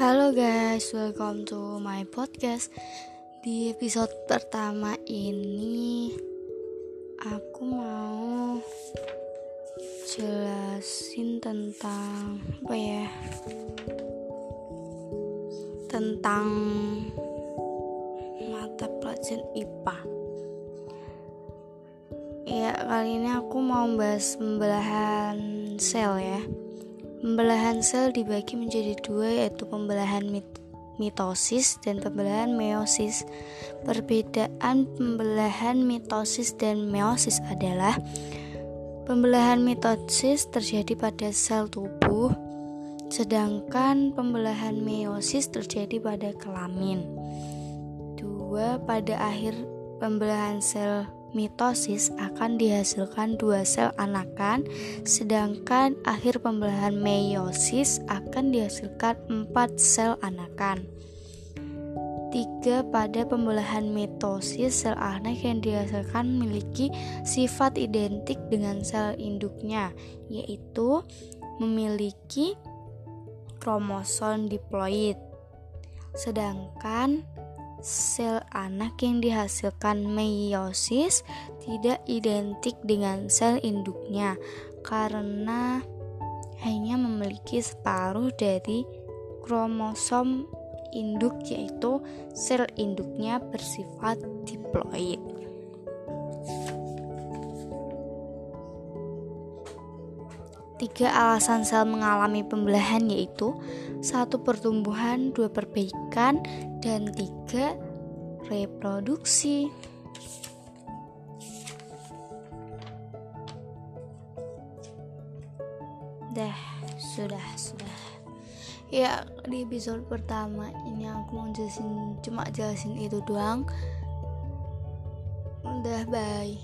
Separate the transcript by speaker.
Speaker 1: Halo guys, welcome to my podcast. Di episode pertama ini aku mau jelasin tentang apa ya? Tentang mata pelajaran IPA. Ya, kali ini aku mau bahas pembelahan sel ya. Pembelahan sel dibagi menjadi dua yaitu pembelahan mit mitosis dan pembelahan meiosis. Perbedaan pembelahan mitosis dan meiosis adalah pembelahan mitosis terjadi pada sel tubuh sedangkan pembelahan meiosis terjadi pada kelamin. Dua pada akhir pembelahan sel mitosis akan dihasilkan dua sel anakan, sedangkan akhir pembelahan meiosis akan dihasilkan empat sel anakan. Tiga pada pembelahan mitosis sel anak yang dihasilkan memiliki sifat identik dengan sel induknya, yaitu memiliki kromosom diploid. Sedangkan sel anak yang dihasilkan meiosis tidak identik dengan sel induknya karena hanya memiliki separuh dari kromosom induk yaitu sel induknya bersifat diploid. Tiga alasan sel mengalami pembelahan yaitu satu pertumbuhan, dua perbaikan, dan tiga reproduksi. Dah, sudah, sudah. Ya, di episode pertama ini aku mau jelasin cuma jelasin itu doang. Udah, bye.